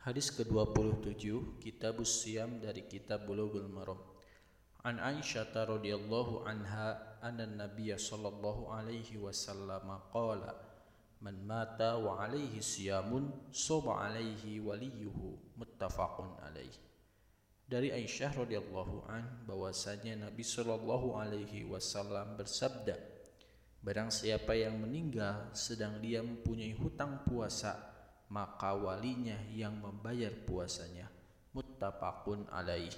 Hadis ke-27 Kitab Siyam dari Kitab Bulughul Maram. An Aisyah radhiyallahu anha anna Nabiy sallallahu alaihi wasallam qala Man mata wa alaihi siyamun saba alaihi waliyuhu muttafaqun alaihi. Dari Aisyah radhiyallahu an bahwasanya Nabi sallallahu alaihi wasallam bersabda Barang siapa yang meninggal sedang dia mempunyai hutang puasa maka walinya yang membayar puasanya. Muttafaqun alaih